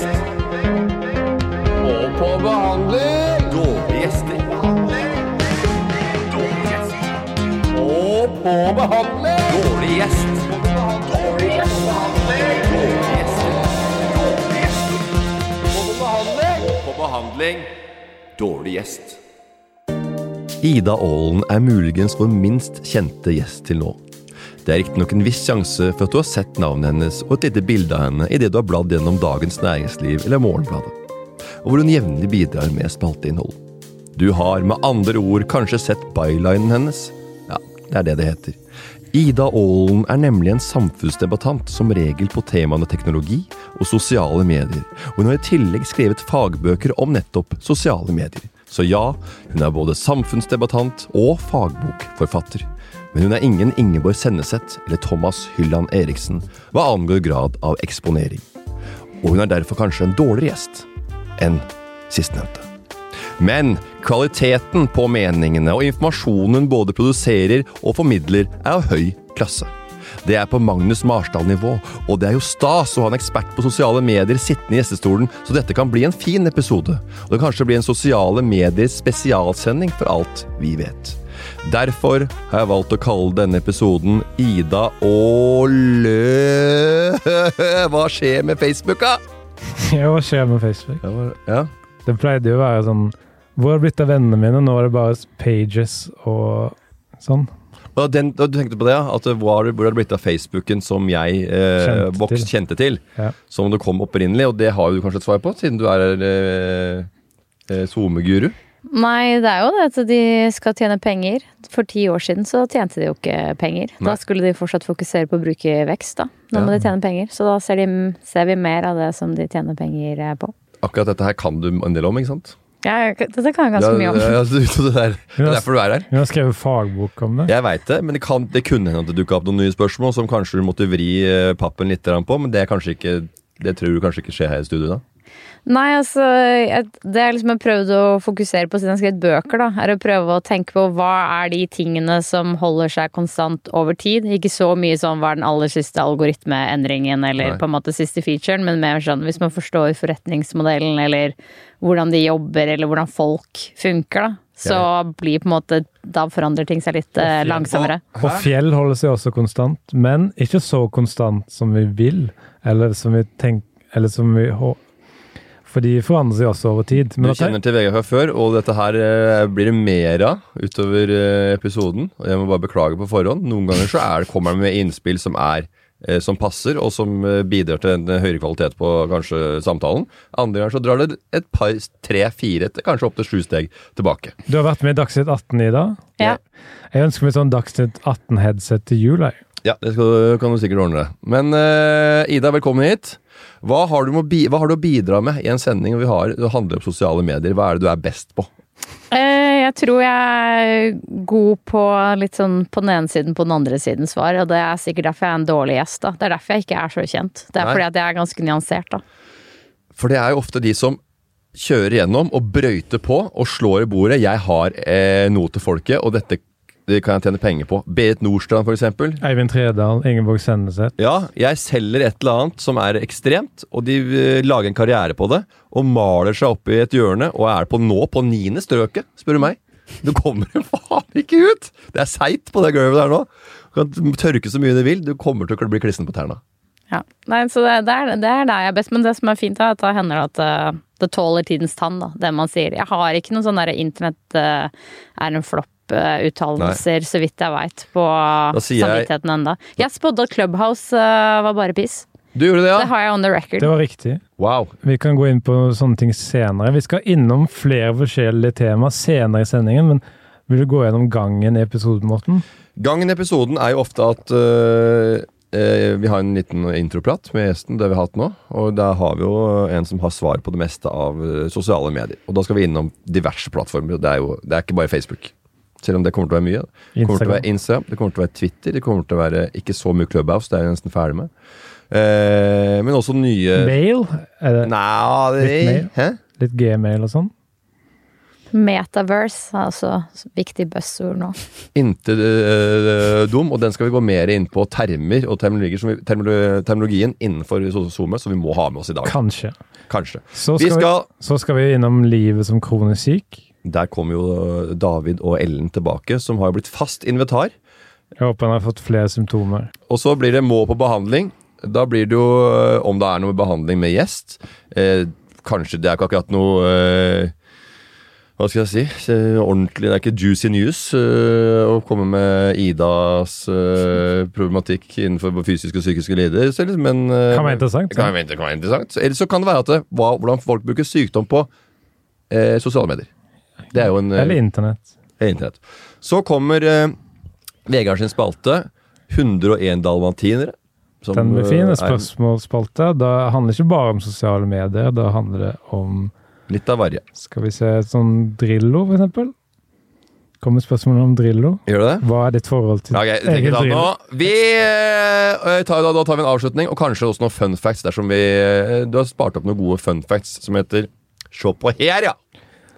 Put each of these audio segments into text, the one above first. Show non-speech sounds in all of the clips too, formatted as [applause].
gjest. Og på behandling. Dårlige gjester. Dårlig gjest. Og på behandling. Dårlig gjest. Dårlig gjest. Dårlig gjester. Og på behandling. Og på behandling. Dårlig gjest. Ida Aalen er muligens vår minst kjente gjest til nå. Det er riktignok en viss sjanse for at du har sett navnet hennes og et lite bilde av henne idet du har bladd gjennom Dagens Næringsliv eller Morgenbladet, og hvor hun jevnlig bidrar med spalteinnhold. Du har med andre ord kanskje sett bylinen hennes? Ja, det er det det heter. Ida Aalen er nemlig en samfunnsdebattant, som regel på temaene teknologi og sosiale medier, og hun har i tillegg skrevet fagbøker om nettopp sosiale medier. Så ja, hun er både samfunnsdebattant og fagbokforfatter. Men hun er ingen Ingeborg Senneset eller Thomas Hylland Eriksen hva angår grad av eksponering. Og hun er derfor kanskje en dårligere gjest enn sistnevnte. Men kvaliteten på meningene og informasjonen hun både produserer og formidler, er av høy klasse. Det er på Magnus Marsdal-nivå, og det er jo stas å ha en ekspert på sosiale medier sittende i gjestestolen, så dette kan bli en fin episode. Og det kan kanskje bli en sosiale medier spesialsending for alt vi vet. Derfor har jeg valgt å kalle denne episoden Ida og Lø... [laughs] Hva skjer med Facebook, da? [laughs] Ja, hva skjer med Facebook? Ja, ja. Det pleide jo å være sånn Hvor har det blitt av vennene mine? Nå er det bare pages og sånn. Og den, og du tenkte på det, ja? At hvor har det blitt av Facebooken som jeg eh, Kjente vokst, til. kjente til? Ja. Som du kom opprinnelig, og det har du kanskje et svar på, siden du er eh, eh, SoMe-guru? Nei, det er jo det at de skal tjene penger. For ti år siden så tjente de jo ikke penger. Nei. Da skulle de fortsatt fokusere på å bruke vekst, da. Nå må de tjene penger. Så da ser, de, ser vi mer av det som de tjener penger eh, på. Akkurat dette her kan du en del om, ikke sant? Ja, dette kan jeg ganske mye om. Ja, ja, det, er, [laughs] det er derfor du er her. Hun har skrevet fagbok om det. Jeg veit det, men det, kan, det kunne hende at det dukka opp noen nye spørsmål som kanskje du måtte vri eh, pappen litt på, men det er kanskje ikke det tror du kanskje ikke skjer her i studio, da? Nei, altså jeg, Det jeg liksom har prøvd å fokusere på siden jeg har skrevet bøker, da, er å prøve å tenke på hva er de tingene som holder seg konstant over tid. Ikke så mye sånn hva er den aller siste algoritmeendringen eller Nei. på en måte siste featuren, men mer sånn hvis man forstår forretningsmodellen eller hvordan de jobber eller hvordan folk funker, da. Så blir på en måte Da forandrer ting seg litt eh, langsommere. Og fjell holder seg også konstant, men ikke så konstant som vi vil, eller som vi tenker Eller som vi For de forandrer seg også over tid. Men du kjenner til Vegard fra før, og dette her eh, blir det mer av utover eh, episoden. Og jeg må bare beklage på forhånd. Noen ganger så er det, kommer han med innspill som er eh, som passer, og som bidrar til en høyere kvalitet på kanskje samtalen. Andre ganger så drar det et par, tre, fire, kanskje opp til sju steg tilbake. Du har vært med i Dagsnytt 18 i dag. Ja. Jeg ønsker meg sånn Dagsnytt 18-headset til jul. jeg. Ja, det skal, kan du sikkert ordne. Men uh, Ida, velkommen hit. Hva har, du å bidra med i en sending vi har, det handler om sosiale medier? Hva er det du er best på? Eh, Jeg tror jeg er god på litt sånn på den ene siden, på den andre siden svar, og det er sikkert derfor jeg er en dårlig gjest, da. Det er derfor jeg ikke er så kjent. Det er Nei. fordi at jeg er ganske nyansert, da. For det er jo ofte de som kjører gjennom og brøyter på og slår i bordet. Jeg har eh, noe til folket, og dette det kan jeg tjene penger på. Berit Nordstrand, for eksempel. Eivind Tredal, Ingeborg Senneset. Ja, jeg selger et eller annet som er ekstremt, og de eh, lager en karriere på det, og maler seg opp i et hjørne, og er på nå på niende strøket, spør du meg. Du kommer [laughs] faen ikke ut! Det er seigt på det gulvet der nå. Du kan tørke så mye du vil, du kommer til å bli klissen på tærne. Ja. Nei, så det, det, er, det er der jeg er best, men det som er fint, er at da hender det at eh, det tåler tidens tann, da. Det man sier. Jeg har ikke noen sånn derre internett eh, er en flopp-uttalelser, så vidt jeg veit, på samvittigheten enda. Jeg spådde at Clubhouse uh, var bare piss. Du gjorde det, Det har jeg on the record. Det var riktig. Wow. Vi kan gå inn på sånne ting senere. Vi skal innom flere forskjellige tema senere i sendingen, men vil du gå gjennom gangen i episoden, Morten? Gangen i episoden er jo ofte at øh, eh, vi har en liten introprat med gjesten, det vi har hatt nå. Og der har vi jo en som har svar på det meste av øh, sosiale medier. Og da skal vi innom diverse plattformer. Det er jo det er ikke bare Facebook. Selv om det kommer til å være mye. Det kommer til å være Instagram, det kommer til å være Twitter, det kommer til å være ikke så mye Clubhouse, det er jeg nesten ferdig med. Eh, men også nye Mail? Er det Nei, det Litt mail? Hæ? litt gmail og sånn? Metaverse er altså viktig buzzord nå. Intet eh, dum, og den skal vi gå mer inn på termer og terminologier som vi, termolo- terminologien innenfor SoMe, som vi må ha med oss i dag. Kanskje. Kanskje. Så Vi skal, skal vi, så skal vi innom livet som kronisk syk. Der kommer jo David og Ellen tilbake, som har blitt fast invitar. Jeg håper han har fått flere symptomer. Og så blir det må på behandling. Da blir det jo, eh, om det er noe behandling med gjest eh, Kanskje det er ikke akkurat noe eh, Hva skal jeg si? Ordentlig, Det er ikke juicy news eh, å komme med Idas eh, problematikk innenfor fysiske og psykiske lidelser. Men eh, Kan være interessant. Kan være, kan være interessant. Eller så kan det være at det, hva, hvordan folk bruker sykdom på eh, sosiale medier. Det er jo en eh, Eller internett. Internett. Så kommer eh, Vegard sin spalte 101 dalmatinere. som, Den blir fin. eh, spørsmålsspalte. Det handler ikke bare om sosiale medier. det handler om litt av varje. Skal vi se sånn Drillo, for eksempel? Kommer spørsmålet om Drillo. Gjør det? Hva er ditt forhold til okay, egen Drillo? nå. Vi eh, tar, da, da tar vi en avslutning, og kanskje også noen fun facts dersom vi eh, Du har spart opp noen gode fun facts som heter Se på her, ja!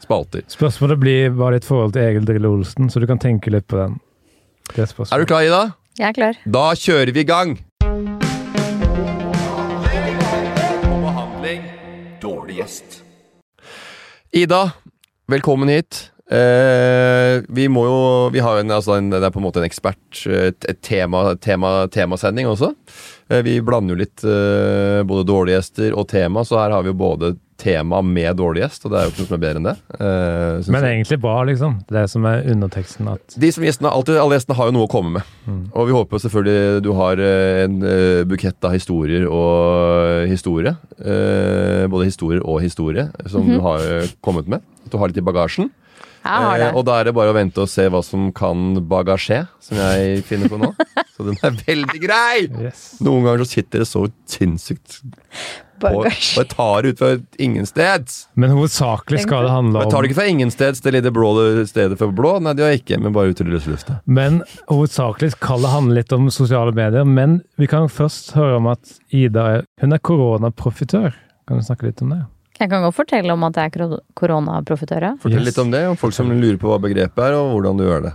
Spalter. Spørsmålet blir hva er ditt forhold til Egil Drillo Olsen, så du kan tenke litt på den. Det Er spørsmålet. du klar, Ida? Jeg er klar. Da kjører vi i gang! Behandling. Dårlig gjest. Ida, velkommen hit. Eh, vi må jo Vi har jo en, altså en, det er på en måte en ekspert et tema, tema, temasending også. Eh, vi blander jo litt eh, både dårlige gjester og tema, så her har vi jo både tema med dårlig gjest, og det er jo ikke noe som er bedre enn det. Uh, Men egentlig bra, liksom. Det som er underteksten at De som gjestene, alltid, Alle gjestene har jo noe å komme med. Og vi håper selvfølgelig du har eh, en uh, bukett av historier og historie. Uh, både historier og historie som du har kommet med. At du har litt i bagasjen. Jeg har det. Eh, og da er det bare å vente og se hva som kan bagasje, som jeg finner på nå. [laughs] Så den er veldig grei! Yes. Noen ganger så sitter det så sinnssykt Bagasje. og jeg tar det ut fra ingensteds. Men hovedsakelig skal det handle om Jeg tar det ikke fra ingensteds, det lille blå stedet for blå. Nei, det gjør jeg ikke, men bare ut i løse lufta. Men hovedsakelig skal det handle litt om sosiale medier. Men vi kan først høre om at Ida hun er koronaprofitør. Kan du snakke litt om det? Jeg kan godt fortelle om at jeg er koro- koronaprofitør. Fortell Yes. litt om det, om folk som lurer på hva begrepet er, og hvordan du gjør det.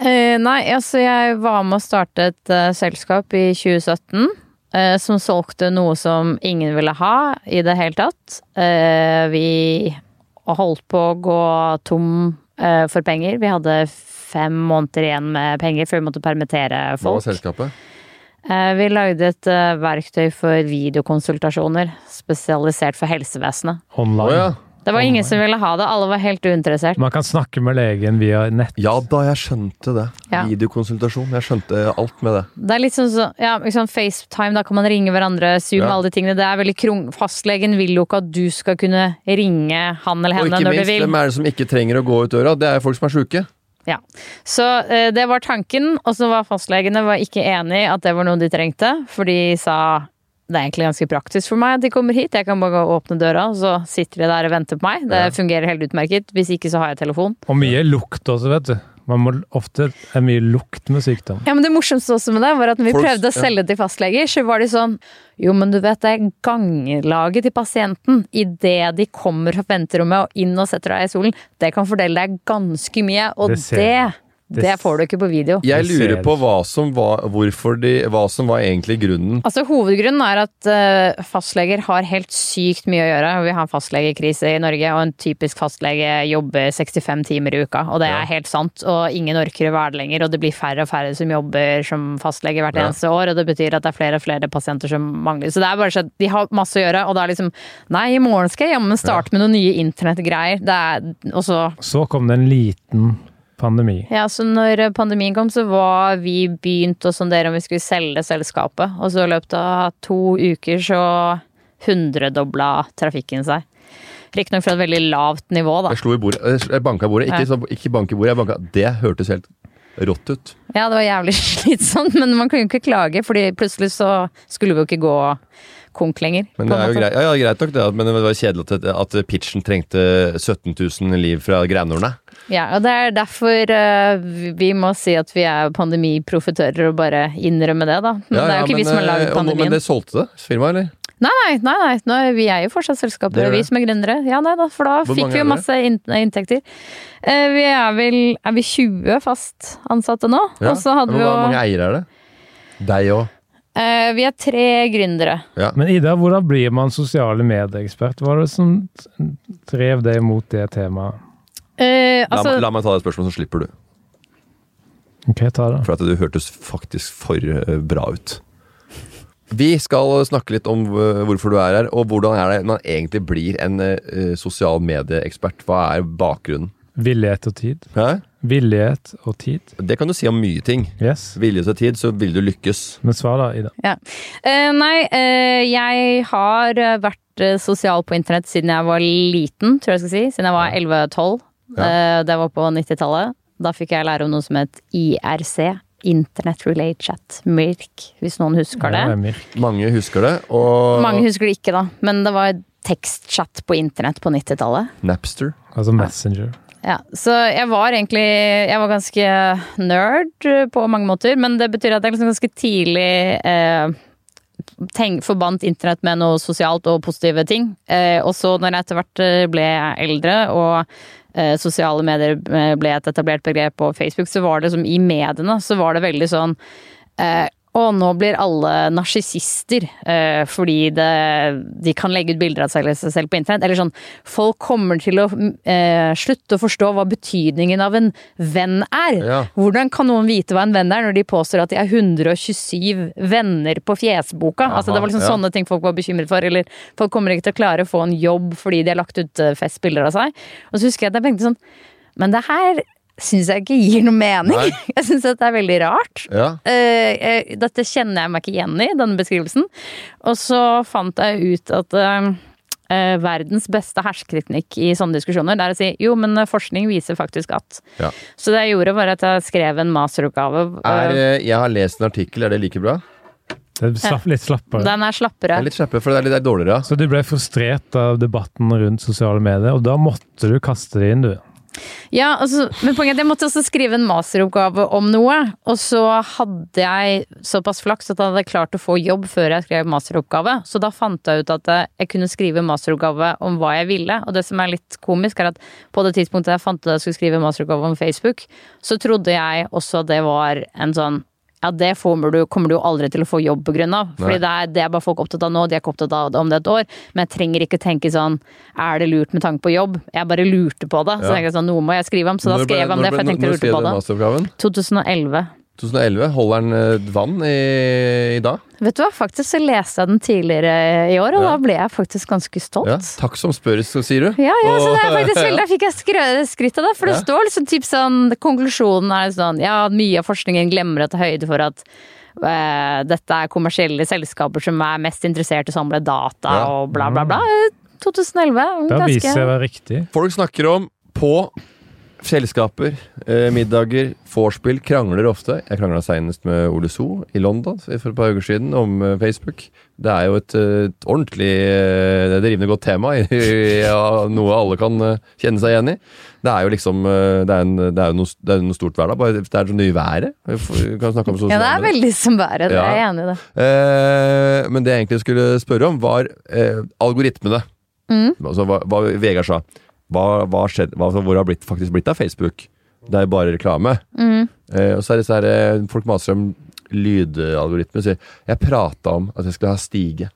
Eh, nei, altså jeg var med å starte et uh, selskap i 2017. eh, som solgte noe som ingen ville ha i det hele tatt. Eh, vi holdt på å gå tom eh, for penger. Vi hadde fem måneder igjen med penger før vi måtte permittere folk. Hva var selskapet? Eh, vi lagde et eh, verktøy for videokonsultasjoner spesialisert for helsevesenet. Online. Online. ja. Det var ingen som ville ha det, alle var helt uinteressert. Man kan snakke med legen via nett. Ja da, jeg skjønte det. Ja. Videokonsultasjon. Jeg skjønte alt med det. Det er litt sånn så, ja, liksom FaceTime, da kan man ringe hverandre, Zoom, Ja. alle de tingene. Det er veldig krung. Fastlegen vil jo ikke at du skal kunne ringe han eller Og henne ikke når du minst, hvem er det som ikke trenger å gå ut døra? Det er folk som er sjuke. Ja. Så eh, det var tanken, og så var fastlegene var ikke enig i at det var noe de trengte, for de sa det er egentlig ganske praktisk for meg at de kommer hit. Jeg kan bare gå og åpne døra, og så sitter de der og venter på meg. Det Ja. fungerer helt utmerket. Hvis ikke så har jeg telefon. Og mye lukt også, vet du. Man må ofte er mye lukt med sykdom. Ja, men Det morsomste også med det var at når vi Folk- prøvde å ja. selge til fastleger, så var de sånn Jo, men du vet det er ganglaget til pasienten idet de kommer fra venterommet og inn og setter deg i solen. Det kan fordele deg ganske mye, og Det det, ser det, får du ikke på video. Jeg lurer på hva som var, de, hva som var egentlig grunnen. Altså Hovedgrunnen er at uh, fastleger har helt sykt mye å gjøre. Vi har en fastlegekrise i Norge, og en typisk fastlege jobber 65 timer i uka. Og det Ja. er helt sant, og ingen orker å være det lenger. Og det blir færre og færre som jobber som fastlege hvert Ja. eneste år, og det betyr at det er flere og flere pasienter som mangler. Så det er bare sånn at de har masse å gjøre, og da er liksom Nei, i morgen skal jeg jammen starte med noen nye internettgreier. Det er Og så Så kom det en liten pandemi. ja, så når pandemien kom, så var vi begynt å sondere om vi skulle selge selskapet. Og så i løpet av to uker så hundredobla trafikken seg. Riktignok fra et veldig lavt nivå, da. Jeg slo i bordet. Jeg banka bordet. Ikke, Ja. ikke bank i bordet, jeg banka Det hørtes helt rått ut. Ja, det var jævlig [laughs] slitsomt, men man kunne jo ikke klage, fordi plutselig så skulle vi jo ikke gå konk lenger. Men det er jo greit, ja, ja, greit nok, det. Men det var kjedelig at, at pitchen trengte 17 000 liv fra Grænordene. Ja, og det er derfor eh, vi- vi må si at vi er pandemiprofitører og bare innrømme det, da. Men det er jo ikke vi som har laget eh, og nå- pandemien. Men det solgte det, firmaet, eller? Nei, nei, nei, nei. Nå, er vi er jo fortsatt selskapet, Dere er vi som er gründere. Ja, nei da, for da Hvor fikk vi jo er masse inntekter. Eh, vi er vel Er vi 20 fast ansatte nå? Ja. Og så hadde Men vi Hvor mange eiere er det? Deg òg? eh, Vi er tre gründere. Ja. Men Ida, hvordan blir man sosiale medieekspert? Hva var det som drev deg mot det temaet? Eh, La, altså, la meg ta det spørsmålet, så slipper du. Ok, ta det. For at du hørtes faktisk for eh, bra ut. Vi skal snakke litt om eh, hvorfor du er her, og hvordan er det man egentlig blir en uh, sosial medieekspert. Hva er bakgrunnen? Villighet og tid. Hæ? Villighet og tid. Det kan du si om mye ting. Yes. Vilje til tid, så vil du lykkes. Men svar da, Ida. eh, nei, uh, jeg har vært sosial på internett siden jeg var liten, tror jeg jeg skal si. Siden jeg var 11-12. Ja. Eh, det var på 90-tallet. Da fikk jeg lære om noe som het IRC. Internet Relay Chat. MIRK, hvis noen husker det. Ja. Mange husker det, og Mange husker det ikke, da. Men det var tekstchat på internett på 90-tallet. Napster. Altså Messenger. Ja, så jeg var egentlig Jeg var ganske nerd på mange måter, men det betyr at jeg liksom ganske tidlig eh, tenk, forbandt internett med noe sosialt og positive ting. Eh, og så når jeg etter hvert eh, ble eldre og sosiale medier eh, ble et etablert begrep på Facebook, så var det som i mediene så var det veldig sånn eh, og nå blir alle narsissister eh, fordi det, de kan legge ut bilder av seg selv på internett. Eller sånn, folk kommer til å eh, slutte å forstå hva betydningen av en venn er. Ja. Hvordan kan noen vite hva en venn er når de påstår at de er 127 venner på fjesboka? altså Det var liksom ja. sånne ting folk var bekymret for. Eller folk kommer ikke til å klare å få en jobb fordi de har lagt ut eh, festbilder av seg. Og så husker jeg at jeg tenkte sånn Men det her syns jeg ikke gir noe mening. Nei. [laughs] Jeg syns det er veldig rart. Ja. Eh, eh, dette kjenner jeg meg ikke igjen i, denne beskrivelsen. Og så fant jeg ut at uh, uh, verdens beste hersketeknikk i sånne diskusjoner, det er å si jo, men forskning viser faktisk at. Ja. Så det jeg gjorde, var at jeg skrev en masteroppgave. Er, jeg har lest en artikkel, er det like bra? Det er slapp, litt slappere. den er Det slappere. er litt slappere, for det er litt er dårligere. Så du ble frustrert av debatten rundt sosiale medier, og da måtte du kaste det inn, du. Ja, altså, men poenget er at jeg måtte også skrive en masteroppgave om noe. Og så hadde jeg såpass flaks at jeg hadde klart å få jobb før jeg skrev masteroppgave. Så da fant jeg ut at jeg kunne skrive masteroppgave om hva jeg ville. Og det som er litt komisk, er at på det tidspunktet jeg fant ut at jeg skulle skrive masteroppgave om Facebook, så trodde jeg også at det var en sånn ja, det du, kommer du jo aldri til å få jobb på grunn av. Fordi det er, det er bare folk opptatt av nå, de er ikke opptatt av det om det et år. Men jeg trenger ikke tenke sånn Er det lurt med tanke på jobb? Jeg bare lurte på det. Så Ja. jeg sånn, noe må jeg skrive om. Så da Når skrev jeg om det, for jeg tenkte jeg lurte skrev på du det. masteroppgaven? 2011. 2011. Holder den eh, vann i, i dag? Vet du hva, faktisk så leste jeg den tidligere i år, og Ja. da ble jeg faktisk ganske stolt. Ja. Takk som spørres, sier du. Ja, ja, så det er faktisk veldig, Da fikk jeg skryt av det, for det står liksom typ sånn Konklusjonen er sånn Ja, mye av forskningen glemmer å ta høyde for at uh, dette er kommersielle selskaper som er mest interessert i å samle data Ja. og bla, bla, bla. 2011. Da ganske... viser jeg å være riktig. Folk snakker om på selskaper, eh, middager, vorspiel, krangler ofte. Jeg krangla senest med Ole So i London for et par uker siden om eh, Facebook. Det er jo et, eh, et ordentlig eh, et godt tema, ja, noe alle kan eh, kjenne seg igjen i. Det er jo liksom eh, Det er, en, det er jo noe, det er noe stort dag. Bare det er så nye været. Vi kan snakke om Ja, det er veldig som været. Jeg er jeg enig i det. Eh, men det jeg egentlig skulle spørre om, var algoritmene. Mm. Altså hva, hva Vegard sa. Hva, hva skjedd, hva, altså, hvor har blitt, faktisk blitt av Facebook? Det er jo bare reklame. Mm. Eh, og så er det så her, eh, folk maser om lydalgoritmer. Sier jeg prata om at jeg skulle ha stige.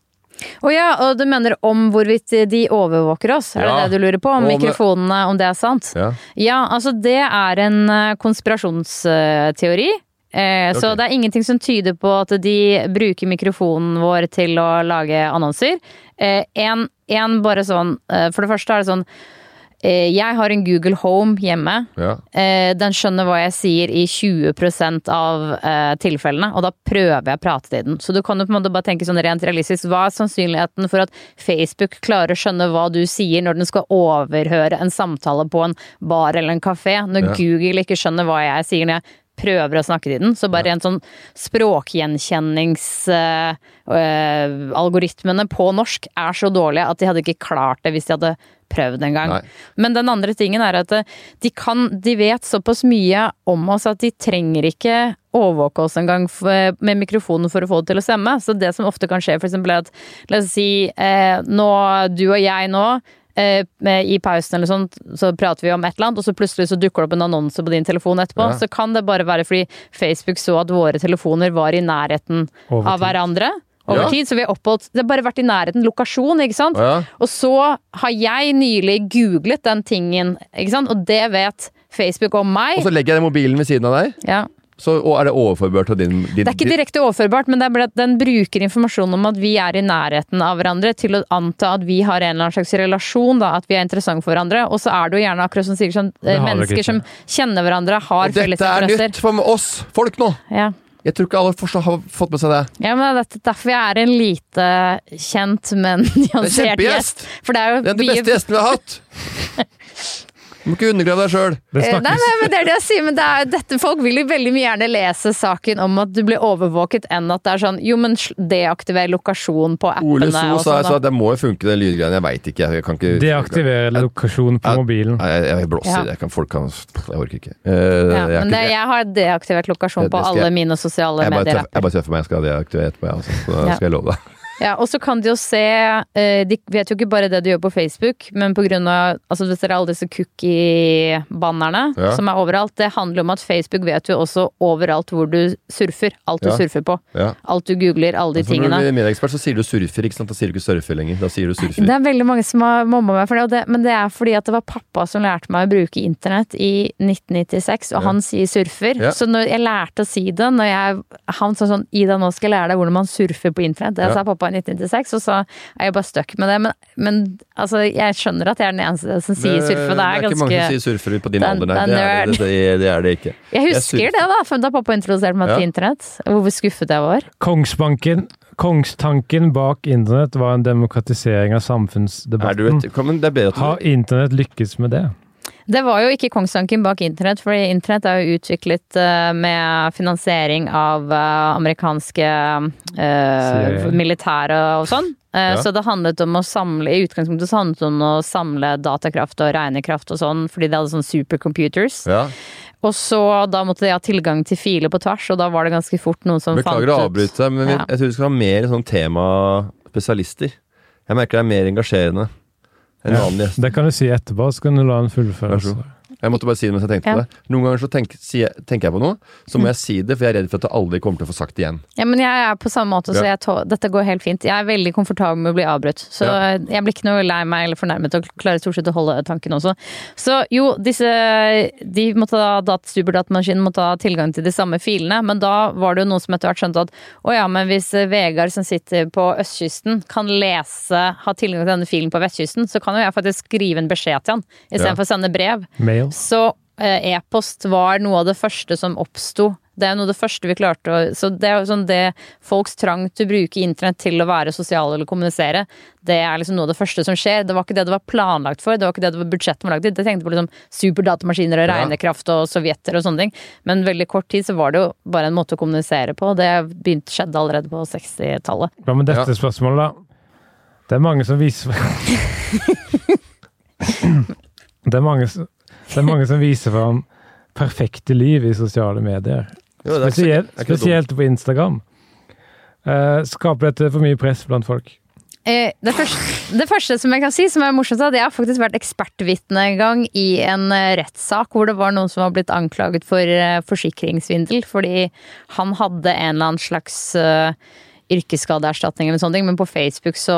Å ja, og du mener om hvorvidt de overvåker oss? Er Ja. det det du lurer på? Om om- mikrofonene, om det er sant? Ja. Ja, altså det er en eh, konspirasjonsteori. Eh, Så det er ingenting som tyder på at de bruker mikrofonen vår til å lage annonser. Eh, En, en bare sånn eh, For det første er det sånn Jeg har en Google Home hjemme. Ja. Eh, Den skjønner hva jeg sier i 20% av eh, tilfellene, og da prøver jeg å prate til den. Så du kan jo på en måte bare tenke sånn rent realistisk, hva er sannsynligheten for at Facebook klarer å skjønne hva du sier når den skal overhøre en samtale på en bar eller en kafé, når Ja. Google ikke skjønner hva jeg sier når jeg prøver å snakke til den. Så bare en sånn språkgjenkjenningsalgoritmene på norsk er så dårlige at de hadde ikke klart det hvis de hadde prøvd en gang. Nei. Men den andre tingen er at eh, de kan De vet såpass mye om oss at de trenger ikke overvåke oss engang med mikrofonen for å få det til å stemme. Så det som ofte kan skje, eksempel er at La oss si eh, nå, du og jeg nå eh, i pausen eller sånt, så prater vi om et eller annet, og så plutselig så dukker det opp en annonse på din telefon etterpå. Ja. Så kan det bare være fordi Facebook så at våre telefoner var i nærheten av hverandre. Over Ja. tid, så vi har oppholdt Det har bare vært i nærheten lokasjon, ikke sant? Ja. Og så har jeg nylig googlet den tingen, ikke sant? Og det vet Facebook om meg. Og så legger jeg den mobilen ved siden av deg, Ja. Så, og er det overførbart av din, din Det er ikke direkte overførbart, men det er bare at den bruker informasjon om at vi er i nærheten av hverandre til å anta at vi har en eller annen slags relasjon, da, at vi er interessante for hverandre. Og så er det jo gjerne akkurat som sier sånn, dere mennesker som kjenner hverandre, har felles interesser. Dette er nytt for oss folk nå! Ja. Jeg tror ikke alle har fått med seg det. ja, men det er derfor jeg er en lite kjent, men [laughs] nyansert gjest. For det er jo Det er den beste gjesten vi har hatt! [laughs] Du må ikke undergrave deg sjøl. Det Eh, Nei, nei, men det er det jeg sier, men det er, dette, folk vil jo veldig mye gjerne lese saken om at du blir overvåket, enn at det er sånn jo, men deaktiver lokasjon på Ole appene So sa sånn. jeg sa at det må jo funke, den lydgreien. Jeg veit ikke. Jeg kan ikke Deaktivere lokasjon på jeg, mobilen. Jeg, jeg blåser Ja. i det. Jeg, kan, folk kan, jeg orker ikke. Uh, Ja, jeg, men det, jeg har deaktivert lokasjon på alle mine sosiale jeg, bare tøffer, jeg bare tøffer meg. Jeg skal deaktivere etterpå, jeg. Altså. Så Ja. skal jeg love deg. Ja, og så kan de jo se eh, De vet jo ikke bare det du gjør på Facebook, men på grunn av altså Hvis dere har alle disse cookie-bannerne Ja. som er overalt, det handler om at Facebook vet jo også overalt hvor du surfer. Alt du Ja. surfer på. Ja. Alt du googler, alle de Altså, når du blir medieekspert, så sier du surfer, ikke sant? Da sier du ikke surfer lenger. Da sier du surfer. Det er veldig mange som har mobba meg for det, det, men det er fordi at det var pappa som lærte meg å bruke internett i 1996, og han sier surfer. Så når jeg lærte å si det, når jeg, han sa sånn Ida, nå skal jeg lære deg hvordan man surfer på internett. Det sa pappa i 1996, og så er jeg bare stuck med det. Men, men altså, jeg skjønner at jeg er den eneste som sier surfe. Det er ikke mange som sier surfer på din Det er- alder, nei. det er Det er det, det, det, er det ikke. Jeg husker jeg det, da, da pappa introduserte meg til internett. Hvor skuffet jeg var. Kongsbanken Kongstanken bak internett var en demokratisering av Er du samfunnsdebatten. et, kom, det er bedre at Har internett lykkes med det? Det var jo ikke kongstanken bak internett, for internett er jo utviklet eh, med finansiering av eh, amerikanske uh, militære og sånn. Eh, Ja. Så det handlet om å samle I utgangspunktet så handlet det om å samle datakraft og regnekraft og sånn, fordi de hadde sånn supercomputers. ja. Og så da måtte de ha tilgang til filer på tvers, og da var det ganske fort noen som Beklager å fant ut avbryte men Ja. jeg tror vi skal ha mer sånn temaspesialister. Jeg merker det er mer engasjerende enn annen gjest. Det kan du si etterpå, så kan du la Vær fullføre. så god. Jeg måtte bare si det mens jeg tenkte Ja. på det. Noen ganger så tenk, si, tenker jeg på noe, så må jeg si det, for jeg er redd for at jeg aldri kommer til å få sagt det igjen. Ja, men jeg er på samme måte, så jeg tå- dette går helt fint. Jeg er veldig komfortabel med å bli avbrutt. Så Ja. jeg blir ikke noe lei meg eller fornærmet og klarer stort sett å holde tanken også. Så jo, disse De måtte ha superdatamaskinen superdatamaskin måtte ha tilgang til de samme filene, men da var det jo noen som etter hvert skjønte at å ja, men hvis Vegard som sitter på østkysten kan lese, ha tilgang til denne filen på vestkysten, så kan jo jeg faktisk skrive en beskjed til han istedenfor Ja. å sende brev. Mail. Så eh, e-post var noe av det første som oppsto. Det er noe av det første vi klarte å Så det er jo sånn det folks trang til å bruke internett til å være sosiale eller kommunisere, det er liksom noe av det første som skjer. Det var ikke det det var planlagt for, det var ikke det det var budsjettet var lagd til. Det tenkte på liksom superdatamaskiner og regnekraft og sovjetter og sånne ting. Men veldig kort tid så var det jo bare en måte å kommunisere på. Det begynte, skjedde allerede på 60-tallet. Hva med dette Ja. spørsmålet, da? Det er mange som viser [laughs] Det er mange, som- det er mange som viser fram perfekte liv i sosiale medier. Jo, det er ikke Spesielt, er spesielt på Instagram. Eh, skaper dette for mye press blant folk? Eh, det, første, det første som jeg kan si, som er morsomt, er at jeg har faktisk vært ekspertvitne en gang i en eh, rettssak hvor det var noen som var blitt anklaget for uh, forsikringssvindel fordi han hadde en eller annen slags uh, yrkesskadeerstatning eller sånne ting, men på Facebook så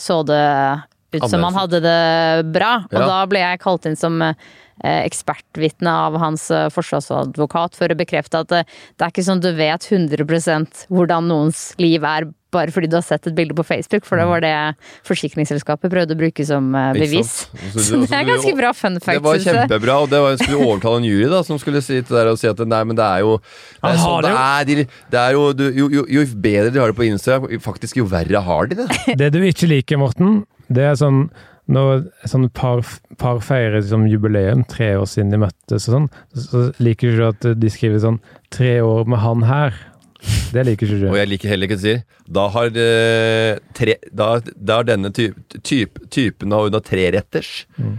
så det ut som han hadde det bra. Og Ja. da ble jeg kalt inn som eh, ekspertvitne av hans eh, forsvarsadvokat for å bekrefte at eh, det er ikke sånn du vet 100% hvordan noens liv er bare fordi du har sett et bilde på Facebook, for det var det forsikringsselskapet prøvde å bruke som bevis. [laughs] Så, Så det er ganske bra fun fact. Det var kjempebra, og det var, skulle overtale en jury da, som skulle si, til deg og si at nei, men det er jo det er sånn det er. De, det er jo, jo, jo, jo bedre de har det på Instagram, faktisk jo verre har de det. [laughs] Det du ikke liker, Morten, det er sånn når sånn par, par feirer liksom jubileum, tre år siden de møttes og sånn, så liker du ikke at de skriver sånn 'tre år med han her'. Det liker ikke du. Og jeg liker heller ikke å si Da har, eh, tre, da, da har denne typ, typ, typen har treretters. Mm.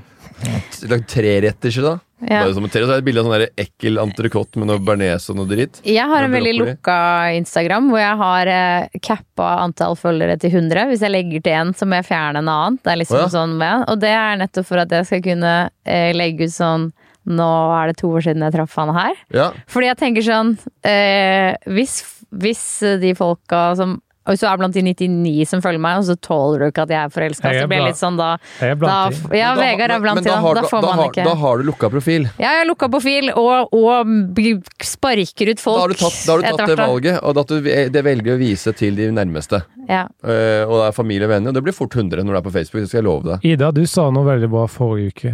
Lagd treretters da. Ja. Bare som et så er det et bilde av sånn der ekkel entrecôte med noe bearnés og noe dritt. Jeg har en veldig lukka Instagram, hvor jeg har eh, cappa antall følgere til 100. Hvis jeg legger til en, så må jeg fjerne en annen. Det er liksom Å ja. sånn med. Og det er nettopp for at jeg skal kunne eh, legge ut sånn Nå er det to år siden jeg traff han her. Ja. Fordi jeg tenker sånn eh, hvis, hvis de folka som Hvis du er blant de 99 som følger meg, og så tåler du ikke at jeg er forelska, er så blir jeg litt sånn da, da. Ja, da- Vegard er blant de, da, da får da man har, ikke Da har du lukka profil. Ja, jeg har lukka profil og, og sparker ut folk. Da har du tatt, har du tatt det valget, og at du det velger å vise til de nærmeste. Ja. Uh, og det er familie og venner. Og det blir fort 100 når du er på Facebook. Det skal jeg love deg. Ida, du sa noe veldig bra forrige uke.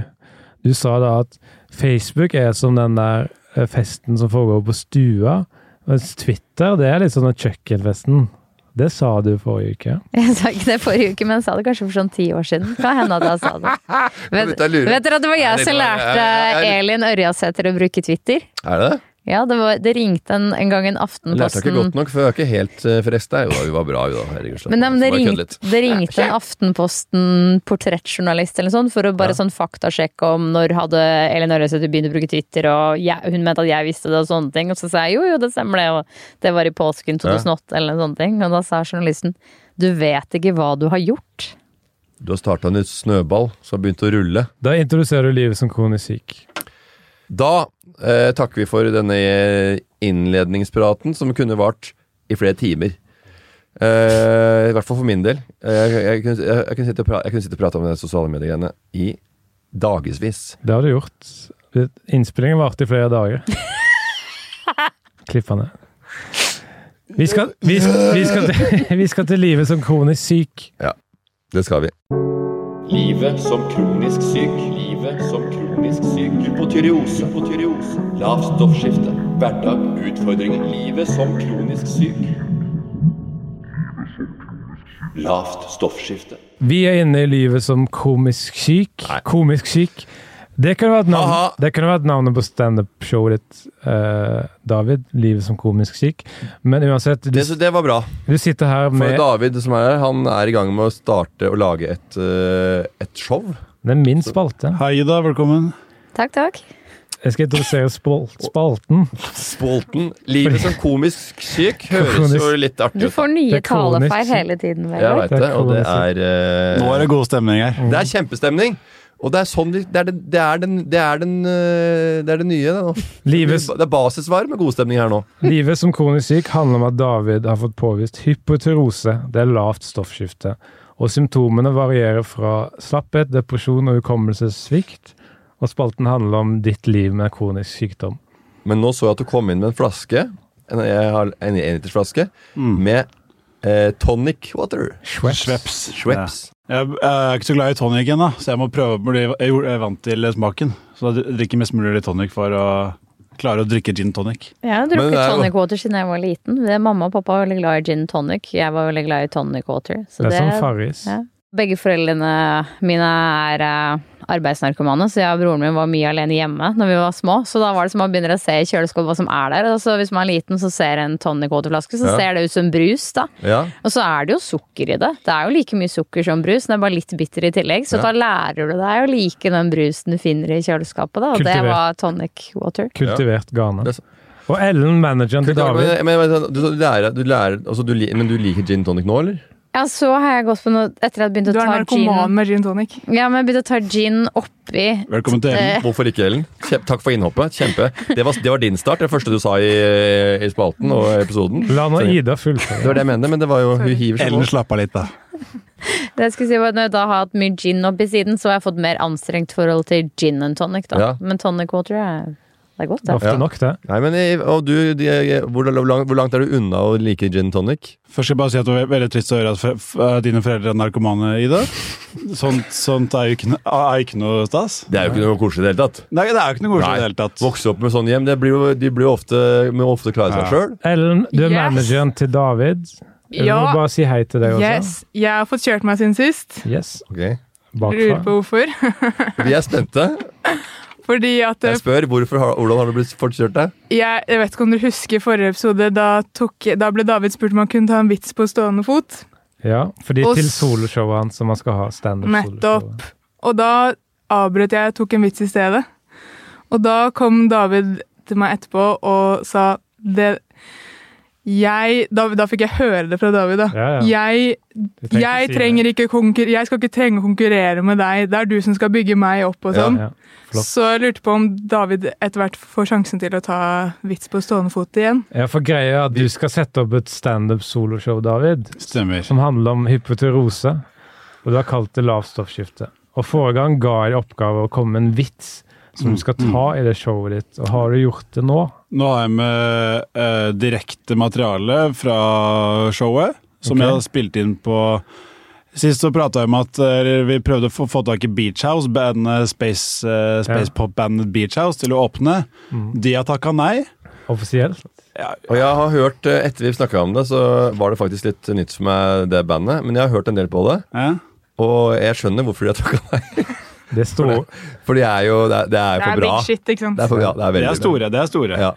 Du sa da at Facebook er som den der eh, festen som foregår på stua, mens Twitter det er litt sånn den kjøkkenfesten. Det sa du forrige uke. [laughs] Jeg sa ikke det forrige uke, men jeg sa det kanskje for sånn ti år siden. Hva hende at jeg sa det. [laughs] Vet, vet dere at det var jeg som lærte Elin Ørjasæter å bruke Twitter? Er det det? Ja, det, var, det ringte en, en gang en Jeg lærte ikke godt nok, for jeg er ikke helt uh, fresta. Jo hun vi var bra, jo da. Herregud. men, nei, men det, Bare ringte, det ringte en Aftenposten portrettjournalist eller noe sånt, for å bare Ja. sånn faktasjekke om når hadde Elin Ørjasæter begynt å bruke Twitter, og jeg, hun mente at jeg visste det og sånne ting. Og så sa jeg jo, jo, det stemmer det, og det var i påsken 2008 eller noe sånne ting. Og da sa journalisten du vet ikke hva du har gjort. Du har starta en snøball som har begynt å rulle. Da introduserer du livet som kronisk syk. Da eh, takker vi for denne eh, innledningspraten, som kunne vart i flere timer. Eh, I hvert fall for min del. Eh, jeg, jeg, kunne- jeg, jeg, kunne sitte og pra- jeg kunne sitte og prate om de sosiale mediegreiene i dagevis. Det har du gjort. Innspillingen varte i flere dager. [laughs] Klippene. ned. Vi skal, vi, skal, vi, skal til, [laughs] vi skal til livet som kronisk syk. Ja, Det skal vi. Livet som kronisk syk. Kronisk syk. Hypotyreose. Hypotyreose. Lavt stoffskifte. Hverdag. Utfordringer. Livet som kronisk syk. Lavt stoffskifte. Vi er inne i livet som komisk syk. Nei. Komisk syk. Det kunne vært, navn, det kunne vært navnet på standup-showet ditt, eh, David. Livet som komisk syk. Men uansett, du, Det, det var bra. du sitter her For David som er her, han er i gang med å starte å lage et, eh, et show. Det er min spalte. Hei, Ida. Velkommen. Takk, takk. Jeg skal introdusere spal spalten. Spolten. Livet som komisk syk [laughs] høres jo litt artig ut. Du får nye talefeil hele tiden. Jeg Vegard. veit det, og det er uh... Nå er det god stemning her. Det er kjempestemning. Og det er sånn de, det, er det, det, er den, det, er den, eh, det er det nye, det nå. Livet, Det er basisvar med god stemning her nå. livet som kronisk syk handler om at David har fått påvist hypoterose. Det er lavt stoffskifte. Og symptomene varierer fra slapphet, depresjon og hukommelsessvikt. Og spalten handler om ditt liv med kronisk sykdom. Men nå så jeg at du kom inn med en flaske, en, jeg har en enlitersflaske, med eh, tonic water. Schweppes. Schweppes. Schweppes. Jeg, jeg er ikke så glad i tonic ennå, så jeg må prøve å bli jeg er vant til smaken. Så jeg drikker mest mulig tonic for å klare å drikke gin tonic. Jeg har drukket er tonic water siden jeg var liten. Det, mamma og pappa var veldig glad i gin tonic. Jeg var veldig glad i tonic water. Så Det er det, som Farris. ja. Begge foreldrene mine er eh, arbeidsnarkomane, så jeg og broren min var mye alene hjemme når vi var små. Så da var det som man begynner å se i kjøleskapet hva som er der. Og så hvis man er liten så ser en tonic water-flaske, så Ja. ser det ut som brus, da. Ja. Og så er det jo sukker i det. Det er jo like mye sukker som brus, den er bare litt bitter i tillegg. Så Ja. da lærer du deg å like den brusen du finner i kjøleskapet, da. Og det var tonic water. Kultivert er så- Og Ellen, manageren til David. Men, men, men, du, du lærer, du lærer altså, du, Men du liker gin tonic nå, eller? Ja, så har jeg gått på noe etter at jeg begynte Du å er ta narkoman med gin tonic. Ja, men jeg begynte å ta gin oppi Velkommen til Ellen. Eh, Hvorfor ikke, Ellen? Kjempe, takk for innhoppet. Kjempe. Det var, det var din start, det første du sa i, i spalten og episoden. La nå Ida fullføre. Det var det jeg mente, men det var jo Hun hiver seg Ellen slapp av litt, da. [laughs] Det jeg skulle si var at Når jeg da har hatt mye gin oppi siden, så har jeg fått mer anstrengt forhold til gin enn tonic. da. Ja. Men tonic water er, det er godt, det. Ofte Ja. nok, det. Nei, men og du, de, hvor, langt, hvor langt er du unna å like gin tonic? Først skal jeg bare si at det var veldig trist å høre at dine foreldre er narkomane, Ida. Sånt, sånt er jo ikke, er ikke noe stas. Det er jo ikke noe koselig i det hele tatt. Nei, det er jo ikke noe koselig i det hele tatt. Vokse opp med sånn hjem, det blir jo, de blir jo ofte, må ofte klare seg Ja. sjøl. Ellen, du er Yes. manageren til David. Jeg må bare si hei til deg også. Yes, jeg har fått kjørt meg siden sist. Yes. Okay. bakfra? Lurer på hvorfor. [laughs] Vi er spente. Fordi at Jeg spør hvorfor, har- hvordan har du blitt fortkjørt deg? jeg, jeg vet ikke om dere husker forrige episode. Da, tok, da ble David spurt om han kunne ta en vits på stående fot. Ja, fordi Og til soloshowet hans som man skal ha. Standup-soloshowet. Nettopp. Og da avbrøt jeg og tok en vits i stedet. Og da kom David til meg etterpå og sa det jeg, da, da fikk jeg høre det fra David. da. Ja, ja. Jeg, jeg, trenger ikke konkur jeg skal ikke trenge å konkurrere med deg. Det er du som skal bygge meg opp. og sånn. Ja. Så jeg lurte på om David etter hvert får sjansen til å ta vits på stående fot igjen. Ja, for greia er at du skal sette opp et standup-soloshow, David, Stemmer. som handler om hypoterose, og du har kalt det lavstoffskifte. Og forrige gang ga jeg deg oppgave å komme med en vits som du skal ta i det showet ditt, og har du gjort det nå? Nå har jeg med eh, direkte materiale fra showet, som okay. jeg har spilt inn på Sist så prata jeg om at eh, vi prøvde å få, få tak i Beach House, bandet Space, eh, space Ja. pop-bandet Beach House, til å åpne. Mm. De har takka nei. Offisielt? Og jeg har hørt, eh, Etter vi snakka om det, så var det faktisk litt nytt for meg, det bandet. Men jeg har hørt en del på det, Ja. og jeg skjønner hvorfor de har takka nei. [laughs] Det står For de er jo Det er, det er Det for bra. big shit, ikke sant? Det er, for, ja, det er er store. det er store. Ja.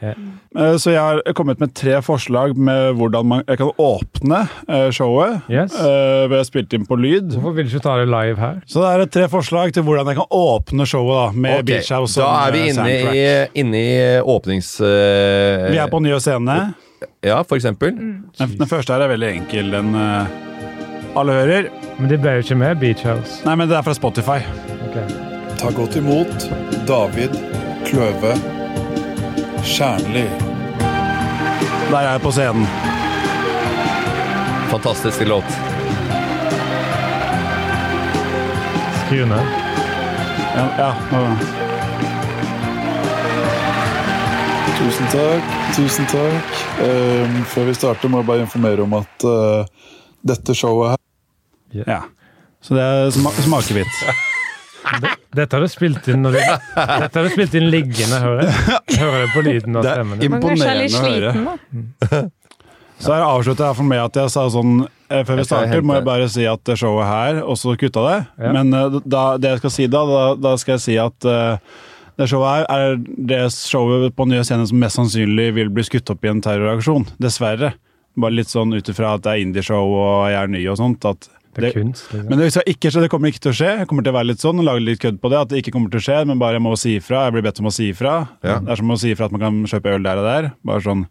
Eh, Så jeg har kommet med tre forslag med hvordan man, jeg kan åpne eh, showet. Yes. eh, Ved å spille inn på lyd. Hvorfor vil du ikke ta det live her? Så det er tre forslag til hvordan jeg kan åpne showet da, med okay. Beach House Da er vi inne i, inne i åpnings... Vi er på nye scene. Ja, for eksempel. Mm. Den, den første her er veldig enkel. Den alle hører. Men det ble jo ikke med Beach House. Nei, men det er fra Spotify. Ta godt imot David Kløve Kjernli. Der er jeg på scenen. Fantastisk låt. Skru ned. Ja, ja. Tusen takk. Tusen takk. Um, før vi starter, må jeg bare informere om at uh, dette showet her ja. Så det er sma smakebit. [laughs] Dette har du spilt inn når du Dette har du spilt inn liggende, hører jeg. Hører det på lyden av stemmen Det er Imponerende å høre. [laughs] Så her avslutter jeg for meg at jeg sa sånn eh, Før vi starter, må jeg bare si at det showet her og så kutta det. Ja. Men eh, da, det jeg skal si da, da, da skal jeg si at eh, det showet her er det showet på nye scener som mest sannsynlig vil bli skutt opp i en terroraksjon. Dessverre. Bare litt sånn ut ifra at det er indieshow og jeg er ny og sånt. At Det det, er kunst. Liksom. men det, ikke, skje, det kommer ikke til å skje. Jeg kommer til å være litt sånn, lage litt kødd på det. At det ikke kommer til å skje, men bare jeg må si ifra. Jeg blir bedt om å si ifra. Ja. Det er som å si ifra at man kan kjøpe øl der og der. Bare sånn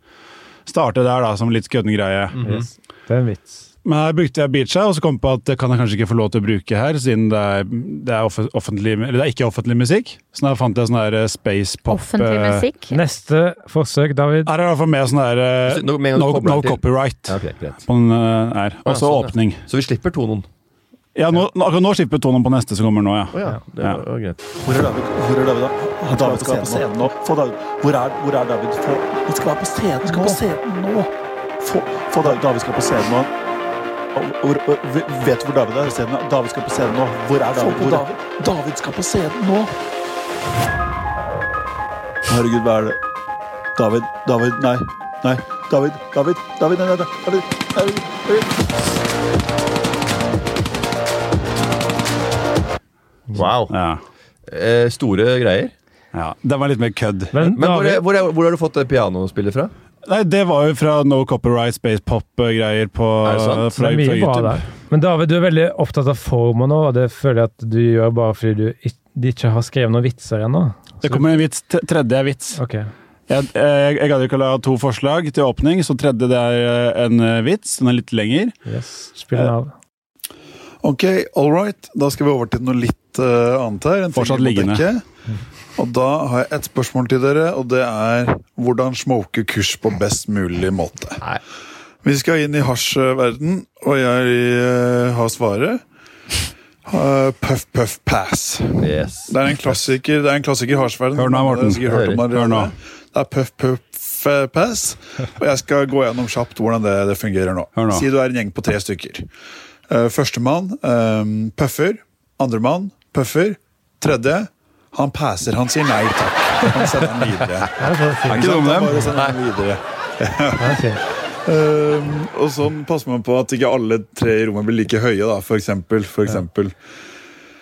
Starte der, da, som litt kødden greie. Yes. Det er en vits. Men her brukte jeg Beacha, og så kom jeg på at det kan jeg kanskje ikke få lov til å bruke her, siden det er, det er, offentlig, eller det er ikke offentlig musikk. Så da fant jeg sånn her eh, space pop Offentlig eh, musikk. Neste forsøk, David. Her er det i hvert fall med sånn her eh, gang no, no copyright. Ja, ok, greit. På den her. Og så Ja, sånn, ja. åpning. Så vi slipper tonen. Ja, nå, akkurat nå slipper tonen på neste som kommer nå, ja. Å ja, det Ja. var greit. Hvor er David? Hvor er David da? David skal på scenen nå. Få David. Hvor er, hvor er David? Få, han skal være på scenen skal på scenen nå! Få, få David. David skal på scenen nå. Hvor, vet du hvor David er? Scenen? David skal på scenen nå. Hvor er David? Hvor David. David skal på scenen nå! Herregud, hva er det? David, David, nei. Nei. David, David, David, nei, nei, nei. David, David, David. Wow. ja. Eh, store greier. ja. Den var litt mer kødd. Men, Men hvor, er, hvor, er, hvor har du fått det pianospillet fra? Nei, det var jo fra No Copyright Space Pop-greier på Er det sant? fra, fra YouTube. Men David, du er veldig opptatt av formen nå, og det føler jeg at du gjør bare fordi du de ikke har skrevet noen vitser ennå. Det kommer en vits. Tredje er vits. Okay. Jeg, jeg, jeg gadd ikke å la to forslag til åpning, så tredje det er eh, en eh, vits. Den er litt lenger. Yes. Spill den av. Ok, all right. Da skal vi over til noe litt eh, annet her. En Fortsatt liggende. [laughs] Og da har jeg et spørsmål til dere, og det er hvordan smoke kurs på best mulig måte. Nei. Vi skal inn i hasjverden, og jeg eh, har svaret. Eh, puff, puff, pass. Yes. Det er en klassiker Det er en klassiker i hasjverden. Hør nå, Morten. sikkert det Hør nå. Det er puff, puff, eh, pass. Og jeg skal gå gjennom kjapt hvordan det, det fungerer nå. Hør nå. Si du er en gjeng på tre stykker. Uh, Førstemann um, puffer. Andremann puffer. Tredje han passer. Han sier nei takk. Han sender den videre. Ja, det er fint. ikke dum, Han dem. bare sender den videre. Ja, det er. Um, og sånn passer man på at ikke alle tre i rommet blir like høye, da, for eksempel. For eksempel.